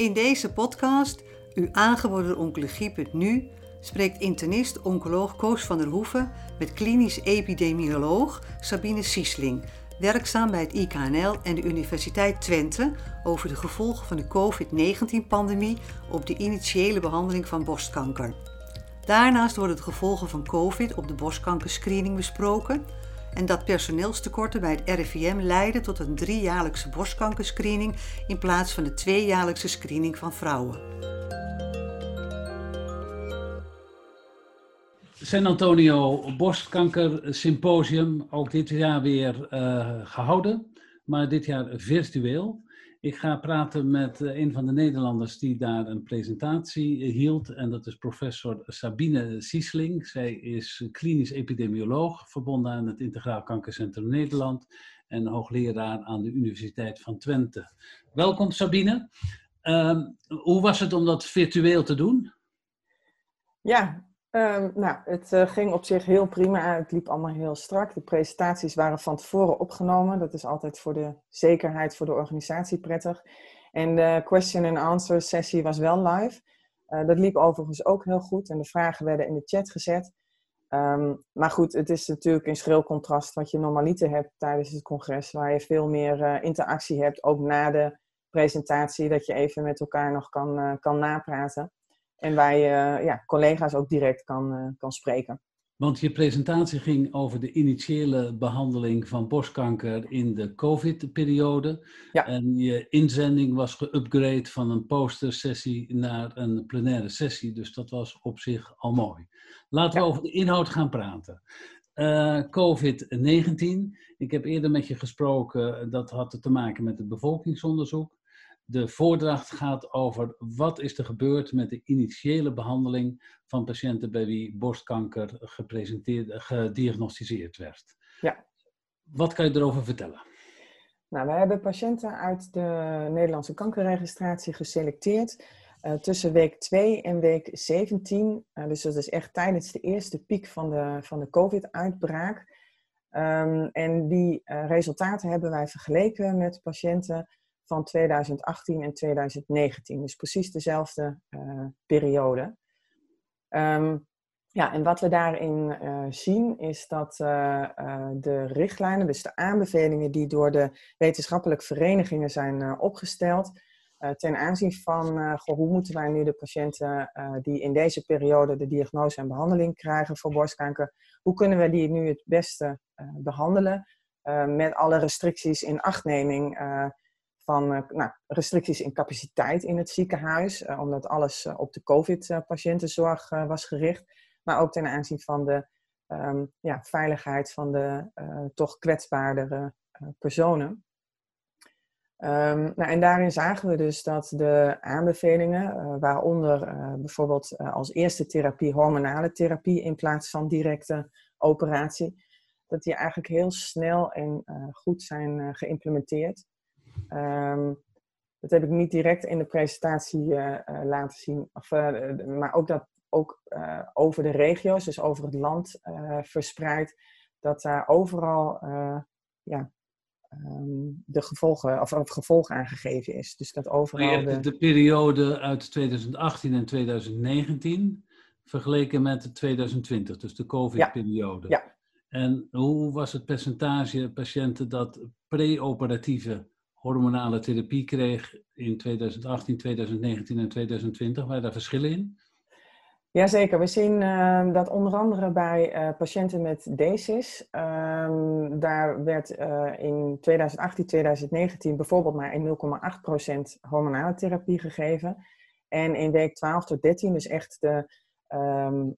In deze podcast, u aangeboden Oncologie.nu, spreekt internist-oncoloog Koos van der Hoeven met klinisch epidemioloog Sabine Siesling, werkzaam bij het IKNL en de Universiteit Twente, over de gevolgen van de COVID-19-pandemie op de initiële behandeling van borstkanker. Daarnaast worden de gevolgen van COVID op de borstkankerscreening besproken en dat personeelstekorten bij het RIVM leiden tot een driejaarlijkse borstkankerscreening in plaats van de tweejaarlijkse screening van vrouwen. San Antonio Borstkanker Symposium, ook dit jaar weer uh, gehouden, maar dit jaar virtueel. Ik ga praten met uh, een van de Nederlanders die daar een presentatie uh, hield. En dat is professor Sabine Siesling. Zij is klinisch epidemioloog, verbonden aan het Integraal Kankercentrum Nederland. En hoogleraar aan de Universiteit van Twente. Welkom Sabine. hoe was het om dat virtueel te doen? Ja, Um, nou, het uh, ging op zich heel prima. Het liep allemaal heel strak. De presentaties waren van tevoren opgenomen. Dat is altijd voor de zekerheid voor de organisatie prettig. En de question and answer sessie was wel live. Uh, dat liep overigens ook heel goed. En de vragen werden in de chat gezet. Um, maar goed, het is natuurlijk in schril contrast wat je normaliter hebt tijdens het congres. Waar je veel meer uh, interactie hebt, ook na de presentatie. Dat je even met elkaar nog kan, kan napraten. En waar je ja, collega's ook direct kan, uh, kan spreken. Want je presentatie ging over de initiële behandeling van borstkanker in de COVID-periode. Ja. En je inzending was geüpgrade van een postersessie naar een plenaire sessie. Dus dat was op zich al mooi. Laten we over de inhoud gaan praten. Uh, COVID-19. Ik heb eerder met je gesproken, dat had te maken met het bevolkingsonderzoek. De voordracht gaat over wat is er gebeurd met de initiële behandeling van patiënten bij wie borstkanker gediagnosticeerd werd. Ja. Wat kan je erover vertellen? Nou, wij hebben patiënten uit de Nederlandse kankerregistratie geselecteerd uh, tussen week 2 en week 17. Uh, dus dat is echt tijdens de eerste piek van de, van de COVID-uitbraak. Um, en die uh, resultaten hebben wij vergeleken met patiënten van 2018 en 2019. Dus precies dezelfde uh, periode. Um, ja, en wat we daarin uh, zien is dat uh, de richtlijnen, dus de aanbevelingen die door de wetenschappelijke verenigingen zijn opgesteld, ten aanzien van hoe moeten wij nu de patiënten die in deze periode de diagnose en behandeling krijgen voor borstkanker, hoe kunnen we die nu het beste behandelen met alle restricties in achtneming van uh, nou, restricties in capaciteit in het ziekenhuis, uh, omdat alles uh, op de COVID-patiëntenzorg was gericht, maar ook ten aanzien van de um, ja, veiligheid van de toch kwetsbaardere personen. Um, nou, en daarin zagen we dus dat de aanbevelingen, waaronder bijvoorbeeld als eerste therapie hormonale therapie in plaats van directe operatie, dat die eigenlijk heel snel en goed zijn geïmplementeerd. Um, dat heb ik niet direct in de presentatie uh, uh, laten zien. Of, uh, maar ook dat ook over de regio's, dus over het land verspreid, dat daar overal ja, um, de gevolgen, of het gevolg aangegeven is. Dus dat overal. Hebt de... de periode uit 2018 en 2019 vergeleken met 2020, dus de COVID-periode. Ja. ja. En hoe was het percentage patiënten dat preoperatieve hormonale therapie kreeg in 2018, 2019 en 2020. Waren daar verschillen in? Jazeker, we zien uh, dat onder andere bij uh, patiënten met DESIS, um, daar werd uh, in 2018, 2019 bijvoorbeeld maar in 0,8% hormonale therapie gegeven. En in week 12 tot 13, dus echt de, um,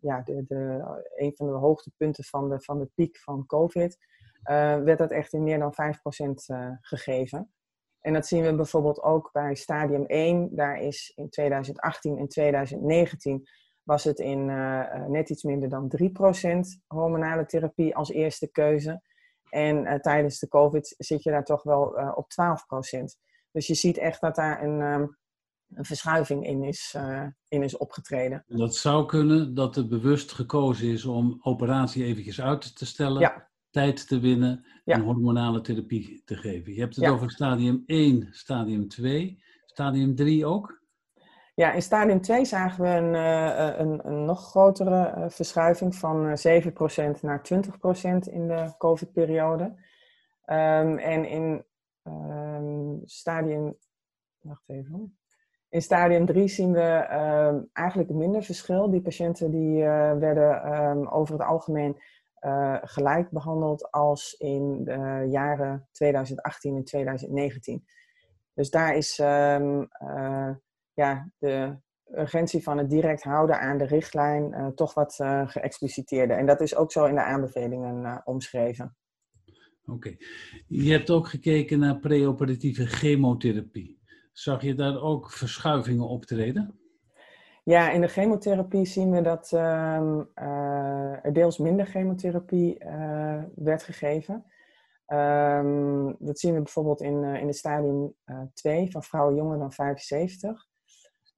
ja, de, de, een van de hoogtepunten van de, van de piek van COVID, werd dat echt in meer dan 5% uh, eh, gegeven. En dat zien we bijvoorbeeld ook bij stadium 1. Daar is in 2018 en 2019 was het in uh, net iets minder dan 3% hormonale therapie als eerste keuze. En uh, tijdens de COVID zit je daar toch wel uh, op 12%. Dus je ziet echt dat daar een, um, een verschuiving in is, in is opgetreden. Dat zou kunnen dat er bewust gekozen is om operatie eventjes uit te stellen. Ja tijd te winnen en hormonale therapie te geven. Je hebt het over stadium 1, stadium 2. Stadium 3 ook? Ja, in stadium 2 zagen we een, een, een nog grotere verschuiving van 7% naar 20% in de COVID-periode. Um, en in um, stadium. Wacht even. In stadium 3 zien we um, eigenlijk minder verschil. Die patiënten die, uh, werden over het algemeen uh, gelijk behandeld als in de jaren 2018 en 2019. Dus daar is uh, ja, de urgentie van het direct houden aan de richtlijn toch wat geëxpliciteerder. En dat is ook zo in de aanbevelingen omschreven. Oké. Je hebt ook gekeken naar preoperatieve chemotherapie. Zag je daar ook verschuivingen optreden? Ja, in de chemotherapie zien we dat uh, uh, er deels minder chemotherapie uh, werd gegeven. Um, dat zien we bijvoorbeeld in, in het stadium 2 van vrouwen jonger dan 75.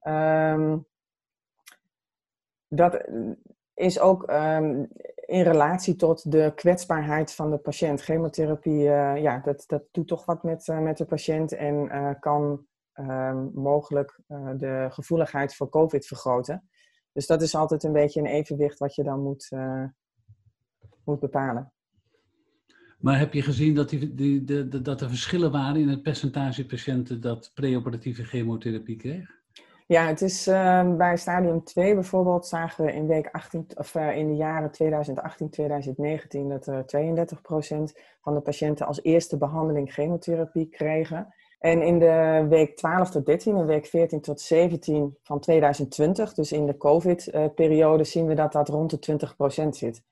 Um, ehm, dat is ook in relatie tot de kwetsbaarheid van de patiënt. Chemotherapie, uh, ja, dat, dat doet toch wat met, uh, met de patiënt en uh, kan ehm, mogelijk de gevoeligheid voor COVID vergroten. Dus dat is altijd een beetje een evenwicht wat je dan moet, moet bepalen. Maar heb je gezien dat, die, die, de, dat er verschillen waren in het percentage patiënten dat preoperatieve chemotherapie kreeg? Ja, het is uh, bij stadium 2 bijvoorbeeld zagen we in, week 18, of, uh, in de jaren 2018, 2019 dat er 32% van de patiënten als eerste behandeling chemotherapie kregen. En in de week 12 tot 13 en week 14 tot 17 van 2020, dus in de COVID-periode, zien we dat dat rond de 20% zit.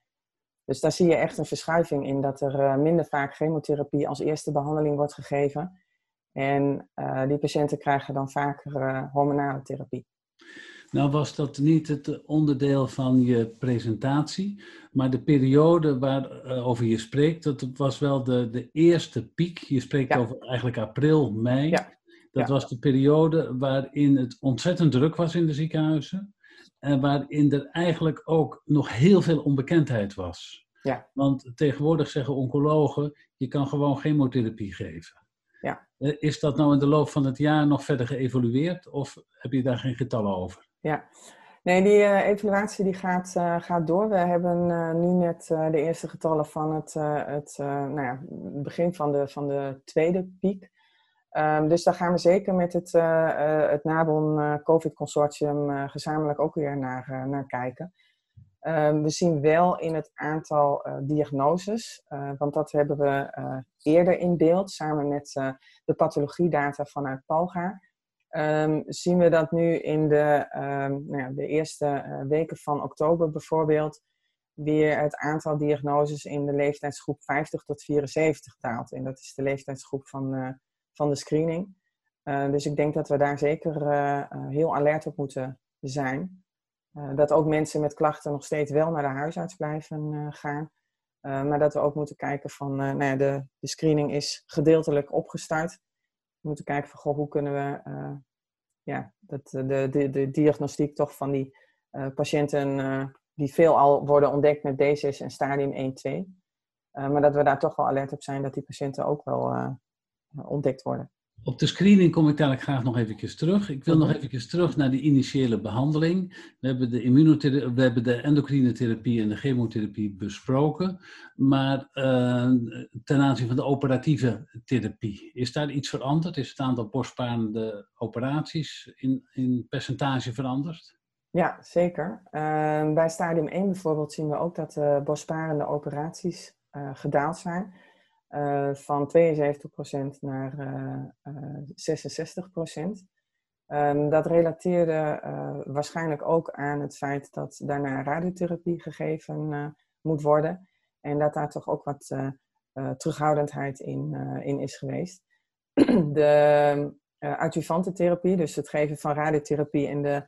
Dus daar zie je echt een verschuiving in, dat er uh, minder vaak chemotherapie als eerste behandeling wordt gegeven. En uh, die patiënten krijgen dan vaker uh, hormonale therapie. Nou was dat niet het onderdeel van je presentatie, maar de periode waarover je spreekt, dat was wel de, de eerste piek. Je spreekt over eigenlijk april, mei. Ja. Dat was de periode waarin het ontzettend druk was in de ziekenhuizen en waarin er eigenlijk ook nog heel veel onbekendheid was. Ja. Want tegenwoordig zeggen oncologen, je kan gewoon chemotherapie geven. Ja. Eh, is dat nou in de loop van het jaar nog verder geëvolueerd of heb je daar geen getallen over? Ja, nee, die uh, evaluatie die gaat, uh, gaat door. We hebben uh, nu net de eerste getallen van het, het nou ja, begin van de, van de tweede piek. Um, dus daar gaan we zeker met het, het NABON COVID Consortium gezamenlijk ook weer naar, naar kijken. Um, we zien wel in het aantal diagnoses, uh, want dat hebben we eerder in beeld, samen met de pathologiedata vanuit Palga. Um, zien we dat nu in de, um, nou ja, de eerste weken van oktober bijvoorbeeld weer het aantal diagnoses in de leeftijdsgroep 50 tot 74 daalt. En dat is de leeftijdsgroep van, van de screening. dus ik denk dat we daar zeker heel alert op moeten zijn. Dat ook mensen met klachten nog steeds wel naar de huisarts blijven gaan. Maar dat we ook moeten kijken van, nou ja, de, de, screening is gedeeltelijk opgestart. We moeten kijken van, goh, hoe kunnen we ja, dat, de, de, de diagnostiek toch van die patiënten die veel al worden ontdekt met D6 en stadium 1-2. maar dat we daar toch wel alert op zijn dat die patiënten ook wel ontdekt worden. Op de screening kom ik dadelijk graag nog even terug. Ik wil nog even terug naar de initiële behandeling. We hebben de, immunotherapie, we hebben de endocrine therapie en de chemotherapie besproken. Maar uh, ten aanzien van de operatieve therapie, is daar iets veranderd? Is het aantal borstsparende operaties in, in percentage veranderd? Ja, zeker. Uh, bij stadium 1 bijvoorbeeld zien we ook dat de borstsparende operaties uh, gedaald zijn. Uh, van 72% naar uh, 66%. Um, dat relateerde waarschijnlijk ook aan het feit dat daarna radiotherapie gegeven moet worden. En dat daar toch ook wat terughoudendheid in, in is geweest. de adjuvante therapie, dus het geven van radiotherapie en de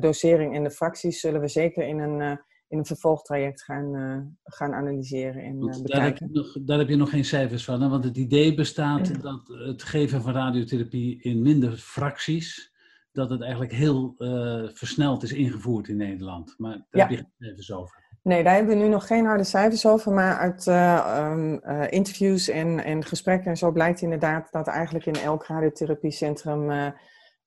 dosering en de fracties, zullen we zeker in een in een vervolgtraject gaan, uh, gaan analyseren en uh, daar, heb nog, daar, heb je nog geen cijfers van, hè? want het idee bestaat dat het geven van radiotherapie in minder fracties, dat het eigenlijk heel uh, versneld is ingevoerd in Nederland. Maar daar ja. heb je geen cijfers over. Nee, daar hebben we nu nog geen harde cijfers over, maar uit um, interviews en, en gesprekken en zo blijkt inderdaad dat eigenlijk in elk radiotherapiecentrum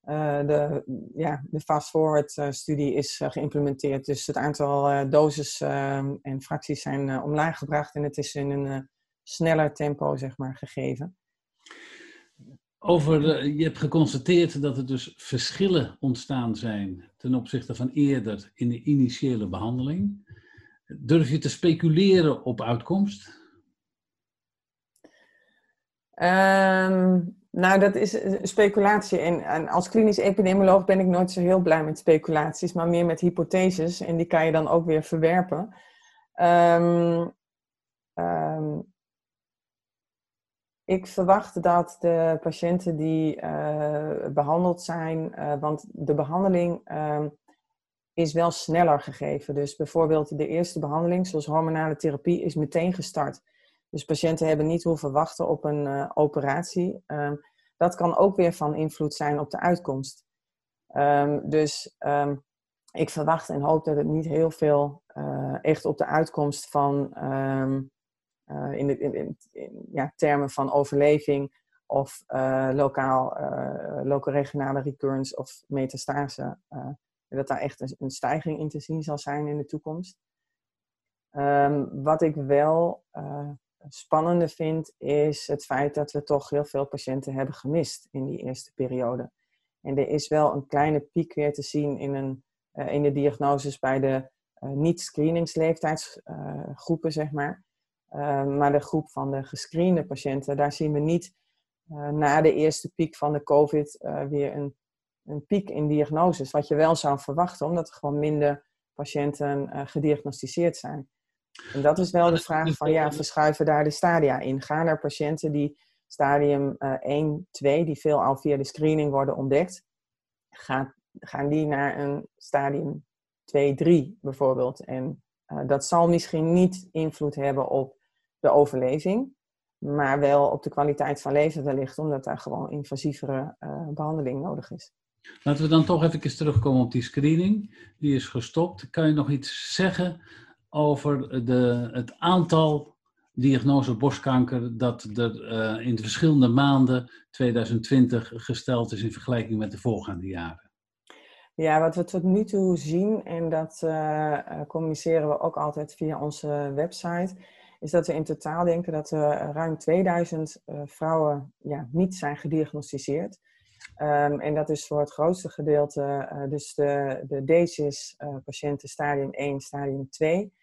de, ja, de fast-forward-studie is geïmplementeerd. Dus het aantal doses ehm, en fracties zijn omlaag gebracht en het is in een sneller tempo zeg maar, gegeven. Over, je hebt geconstateerd dat er dus verschillen ontstaan zijn ten opzichte van eerder in de initiële behandeling. Durf je te speculeren op uitkomst? Ehm, nou, dat is speculatie. En, en, als klinisch epidemioloog ben ik nooit zo heel blij met speculaties, maar meer met hypotheses. En die kan je dan ook weer verwerpen. Um, ik verwacht dat de patiënten die uh, behandeld zijn, uh, want de behandeling uh, is wel sneller gegeven. Dus bijvoorbeeld de eerste behandeling, zoals hormonale therapie, is meteen gestart. Dus patiënten hebben niet hoeven wachten op een uh, operatie. Ehm, dat kan ook weer van invloed zijn op de uitkomst. Um, dus um, ik verwacht en hoop dat het niet heel veel echt op de uitkomst van uh, in, de, in, in, ja, termen van overleving of lokaal, uh, local-regionale recurrence of metastase. dat daar echt een, een, stijging in te zien zal zijn in de toekomst. Wat ik wel spannende vind, is het feit dat we toch heel veel patiënten hebben gemist in die eerste periode. En er is wel een kleine piek weer te zien in, een, in de diagnoses bij de niet-screeningsleeftijdsgroepen, zeg maar. Ehm, maar de groep van de gescreende patiënten, daar zien we niet uh, na de eerste piek van de COVID uh, weer een, een, piek in diagnoses. Wat je wel zou verwachten, omdat er gewoon minder patiënten uh, gediagnosticeerd zijn. En dat is wel de vraag van, ja, verschuiven daar de stadia in? Gaan er patiënten die stadium 1, 2, die veelal via de screening worden ontdekt, gaan, gaan die naar een stadium 2, 3 bijvoorbeeld? En dat zal misschien niet invloed hebben op de overleving, maar wel op de kwaliteit van leven wellicht, omdat daar gewoon invasievere uh, behandeling nodig is. Laten we dan toch even terugkomen op die screening. Die is gestopt. Kan je nog iets zeggen over de, het aantal diagnose borstkanker dat er uh, in de verschillende maanden 2020 gesteld is in vergelijking met de voorgaande jaren? Ja, wat we tot nu toe zien, en dat uh, communiceren we ook altijd via onze website, is dat we in totaal denken dat er ruim 2000 uh, eh, vrouwen ja, niet zijn gediagnosticeerd. Um, en dat is voor het grootste gedeelte, dus de, de DCIS-patiënten stadium 1, stadium 2.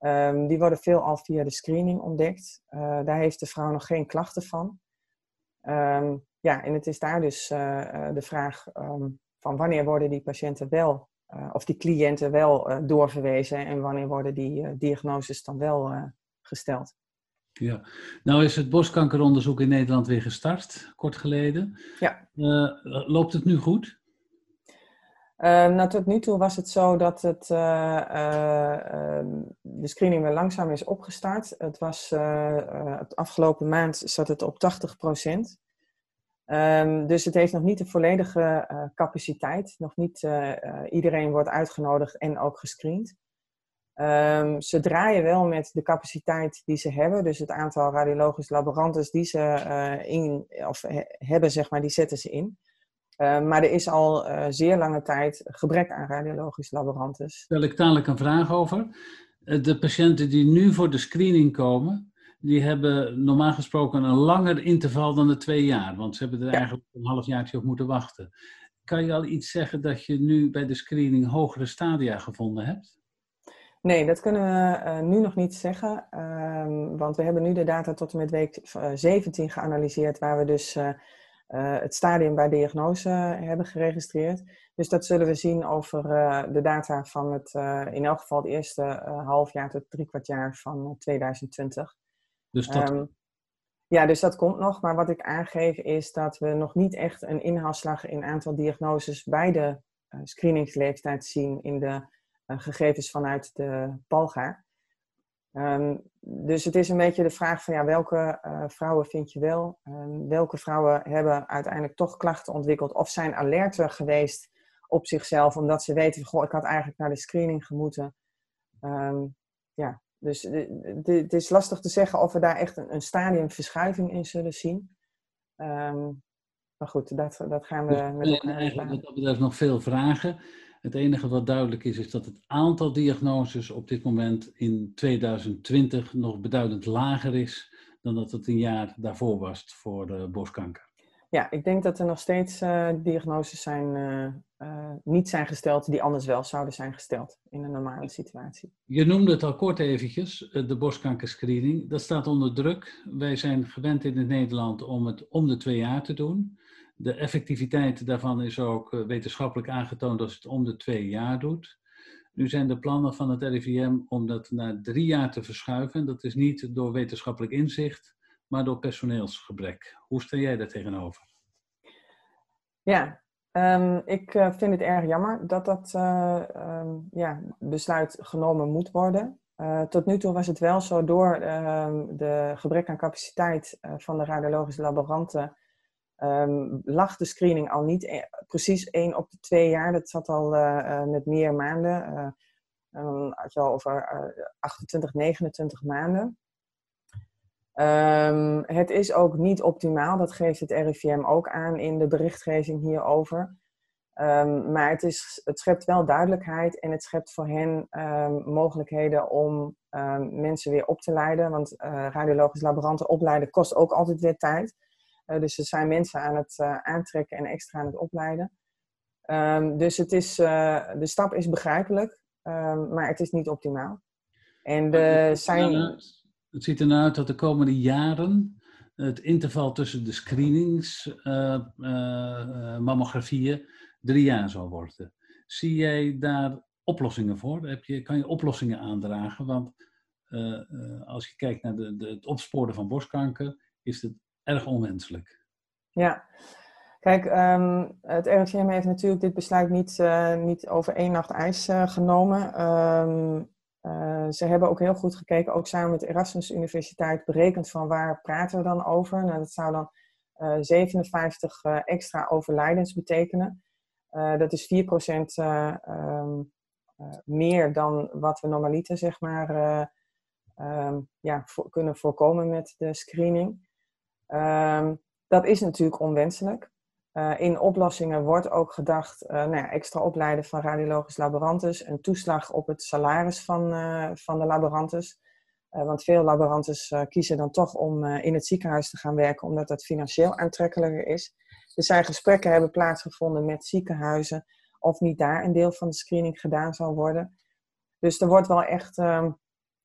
Um, ehm, die worden veelal via de screening ontdekt. Uh, daar heeft de vrouw nog geen klachten van. Um, ja, en het is daar dus de vraag van wanneer worden die patiënten wel, of die cliënten wel doorverwezen en wanneer worden die diagnoses dan wel gesteld. Ja, nou is het borstkankeronderzoek in Nederland weer gestart, kort geleden. Ja. Loopt het nu goed? Uh, nou, tot nu toe was het zo dat het, uh, de screening weer langzaam is opgestart. Het was, het afgelopen maand zat het op 80 procent. Um, dus het heeft nog niet de volledige capaciteit. Nog niet iedereen wordt uitgenodigd en ook gescreend. Ze draaien wel met de capaciteit die ze hebben. Dus het aantal radiologische laboranten die ze in, of hebben, zeg maar, die zetten ze in. Uh, maar er is al uh, zeer lange tijd gebrek aan radiologische laboranten. Stel ik dadelijk een vraag over. Eh, de patiënten die nu voor de screening komen, die hebben normaal gesproken een langer interval dan de twee jaar. Want ze hebben er ja. eigenlijk een halfjaartje op moeten wachten. Kan je al iets zeggen dat je nu bij de screening hogere stadia gevonden hebt? Nee, dat kunnen we uh, nu nog niet zeggen. Um, want we hebben nu de data tot en met week 17 eh, geanalyseerd, waar we dus uh, het stadium bij diagnose hebben geregistreerd. Dus dat zullen we zien over de data van het, in elk geval het eerste half jaar tot drie kwart jaar van 2020. Dus dat... Um, ja, dus dat komt nog. Maar wat ik aangeef is dat we nog niet echt een inhaalslag in aantal diagnoses bij de screeningsleeftijd zien in de eh, gegevens vanuit de Palga. Um, dus het is een beetje de vraag van ja, welke uh, vrouwen vind je wel? Um, welke vrouwen hebben uiteindelijk toch klachten ontwikkeld of zijn alerter geweest op zichzelf omdat ze weten, goh, ik had eigenlijk naar de screening gemoeten. Um, ja, dus het is lastig te zeggen of we daar echt een, een stadiumverschuiving in zullen zien. maar goed, dat, dat gaan we dus, met elkaar wat dat betreft nog veel vragen. Het enige wat duidelijk is, is dat het aantal diagnoses op dit moment in 2020 nog beduidend lager is dan dat het een jaar daarvoor was voor uh, borstkanker. Ja, ik denk dat er nog steeds uh, diagnoses zijn, uh, niet zijn gesteld die anders wel zouden zijn gesteld in een normale situatie. Je noemde het al kort eventjes, de borstkankerscreening. Dat staat onder druk. Wij zijn gewend in het Nederland om het om de twee jaar te doen. De effectiviteit daarvan is ook wetenschappelijk aangetoond als het om de twee jaar doet. Nu zijn de plannen van het RIVM om dat naar drie jaar te verschuiven. Dat is niet door wetenschappelijk inzicht, maar door personeelsgebrek. Hoe sta jij daar tegenover? Ja, um, ik uh, vind het erg jammer dat dat uh, um, ja, besluit genomen moet worden. Tot nu toe was het wel zo door ehm, de gebrek aan capaciteit van de radiologische laboranten. Lag de screening al niet e precies één op de twee jaar. Dat zat al met meer maanden. dan had je al over 28, 29 maanden. Um, het is ook niet optimaal, dat geeft het RIVM ook aan in de berichtgeving hierover. Um, maar het, is, het schept wel duidelijkheid en het schept voor hen um, mogelijkheden om mensen weer op te leiden. Want radiologisch laboranten opleiden kost ook altijd weer tijd. Uh, dus er zijn mensen aan het uh, aantrekken en extra aan het opleiden. dus het is, de stap is begrijpelijk, maar het is niet optimaal. En de, zijn... Het ziet ernaar uit dat de komende jaren het interval tussen de screenings, uh, uh, mammografieën, drie jaar zal worden. Zie jij daar oplossingen voor? Heb je, kan je oplossingen aandragen? Want uh, als je kijkt naar de, de, het opsporen van borstkanker, is het erg onwenselijk. Ja, Kijk, um, het RIVM heeft natuurlijk dit besluit niet, uh, niet over één nacht ijs uh, genomen. Um, uh, ze hebben ook heel goed gekeken, ook samen met de Erasmus Universiteit, berekend van waar praten we dan over. Nou, dat zou dan uh, eh, 57 uh, eh, extra overlijdens betekenen. dat is 4% um, meer dan wat we normaliter zeg maar, ja, kunnen voorkomen met de screening. Um, dat is natuurlijk onwenselijk. Uh, in oplossingen wordt ook gedacht, uh, nou ja, extra opleiden van radiologisch laborantes, een toeslag op het salaris van, uh, van de laborantes. want veel laborantes kiezen dan toch om in het ziekenhuis te gaan werken, omdat dat financieel aantrekkelijker is. Er zijn gesprekken hebben plaatsgevonden met ziekenhuizen of niet daar een deel van de screening gedaan zal worden. Dus er wordt wel echt ehm,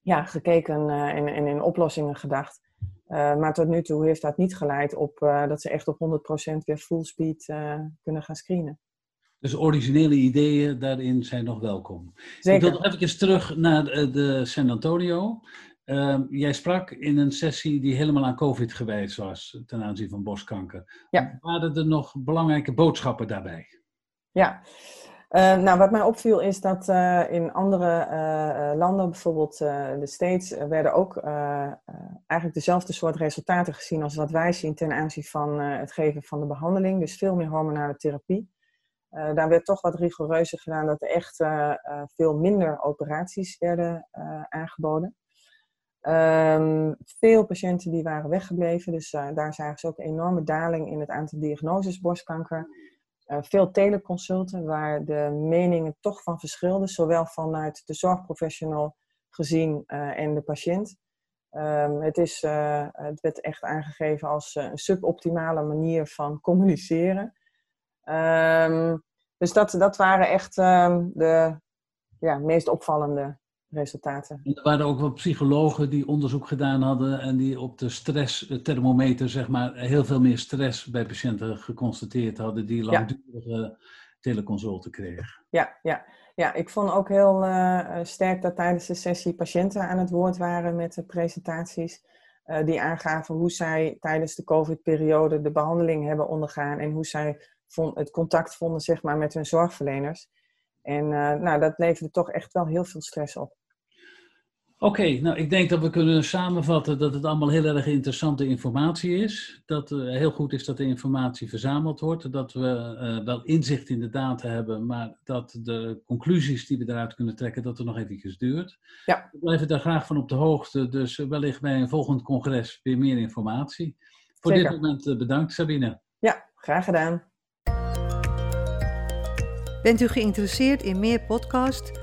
ja, gekeken en, en in oplossingen gedacht. Uh, maar tot nu toe heeft dat niet geleid op uh, dat ze echt op 100% weer full speed uh, kunnen gaan screenen. Dus originele ideeën daarin zijn nog welkom. Zeker. Ik wil nog even terug naar de, de San Antonio. Ehm, jij sprak in een sessie die helemaal aan COVID gewijd was ten aanzien van borstkanker. Ja. Waren er nog belangrijke boodschappen daarbij? Ja, uh, nou, wat mij opviel is dat uh, in andere uh, landen, bijvoorbeeld de States, werden ook eigenlijk dezelfde soort resultaten gezien als wat wij zien ten aanzien van het geven van de behandeling. Dus veel meer hormonale therapie. daar werd toch wat rigoureuzer gedaan dat er echt veel minder operaties werden aangeboden. Um, veel patiënten die waren weggebleven, dus daar zagen ze ook een enorme daling in het aantal diagnoses borstkanker. Eh, veel teleconsulten waar de meningen toch van verschilden, zowel vanuit de zorgprofessional gezien uh, en de patiënt. Um, het, is, uh, het werd echt aangegeven als een suboptimale manier van communiceren. Um, dus dat, dat waren echt um, de ja, meest opvallende resultaten. er waren ook wel psychologen die onderzoek gedaan hadden en die op de stressthermometer, zeg maar, heel veel meer stress bij patiënten geconstateerd hadden die langdurige ja. teleconsulten kregen. Ja, ja. ja, ik vond ook heel uh, sterk dat tijdens de sessie patiënten aan het woord waren met de presentaties. Uh, die aangaven hoe zij tijdens de COVID-periode de behandeling hebben ondergaan en hoe zij vond, het contact vonden zeg maar, met hun zorgverleners. En uh, nou, dat leverde toch echt wel heel veel stress op. Oké, nou ik denk dat we kunnen samenvatten dat het allemaal heel erg interessante informatie is. Dat het heel goed is dat de informatie verzameld wordt. Dat we uh, wel inzicht in de data hebben, maar dat de conclusies die we daaruit kunnen trekken, dat het nog eventjes duurt. Ja. We blijven daar graag van op de hoogte, dus wellicht bij een volgend congres weer meer informatie. Voor dit moment uh, bedankt Sabine. Ja, Graag gedaan. Bent u geïnteresseerd in meer podcasts?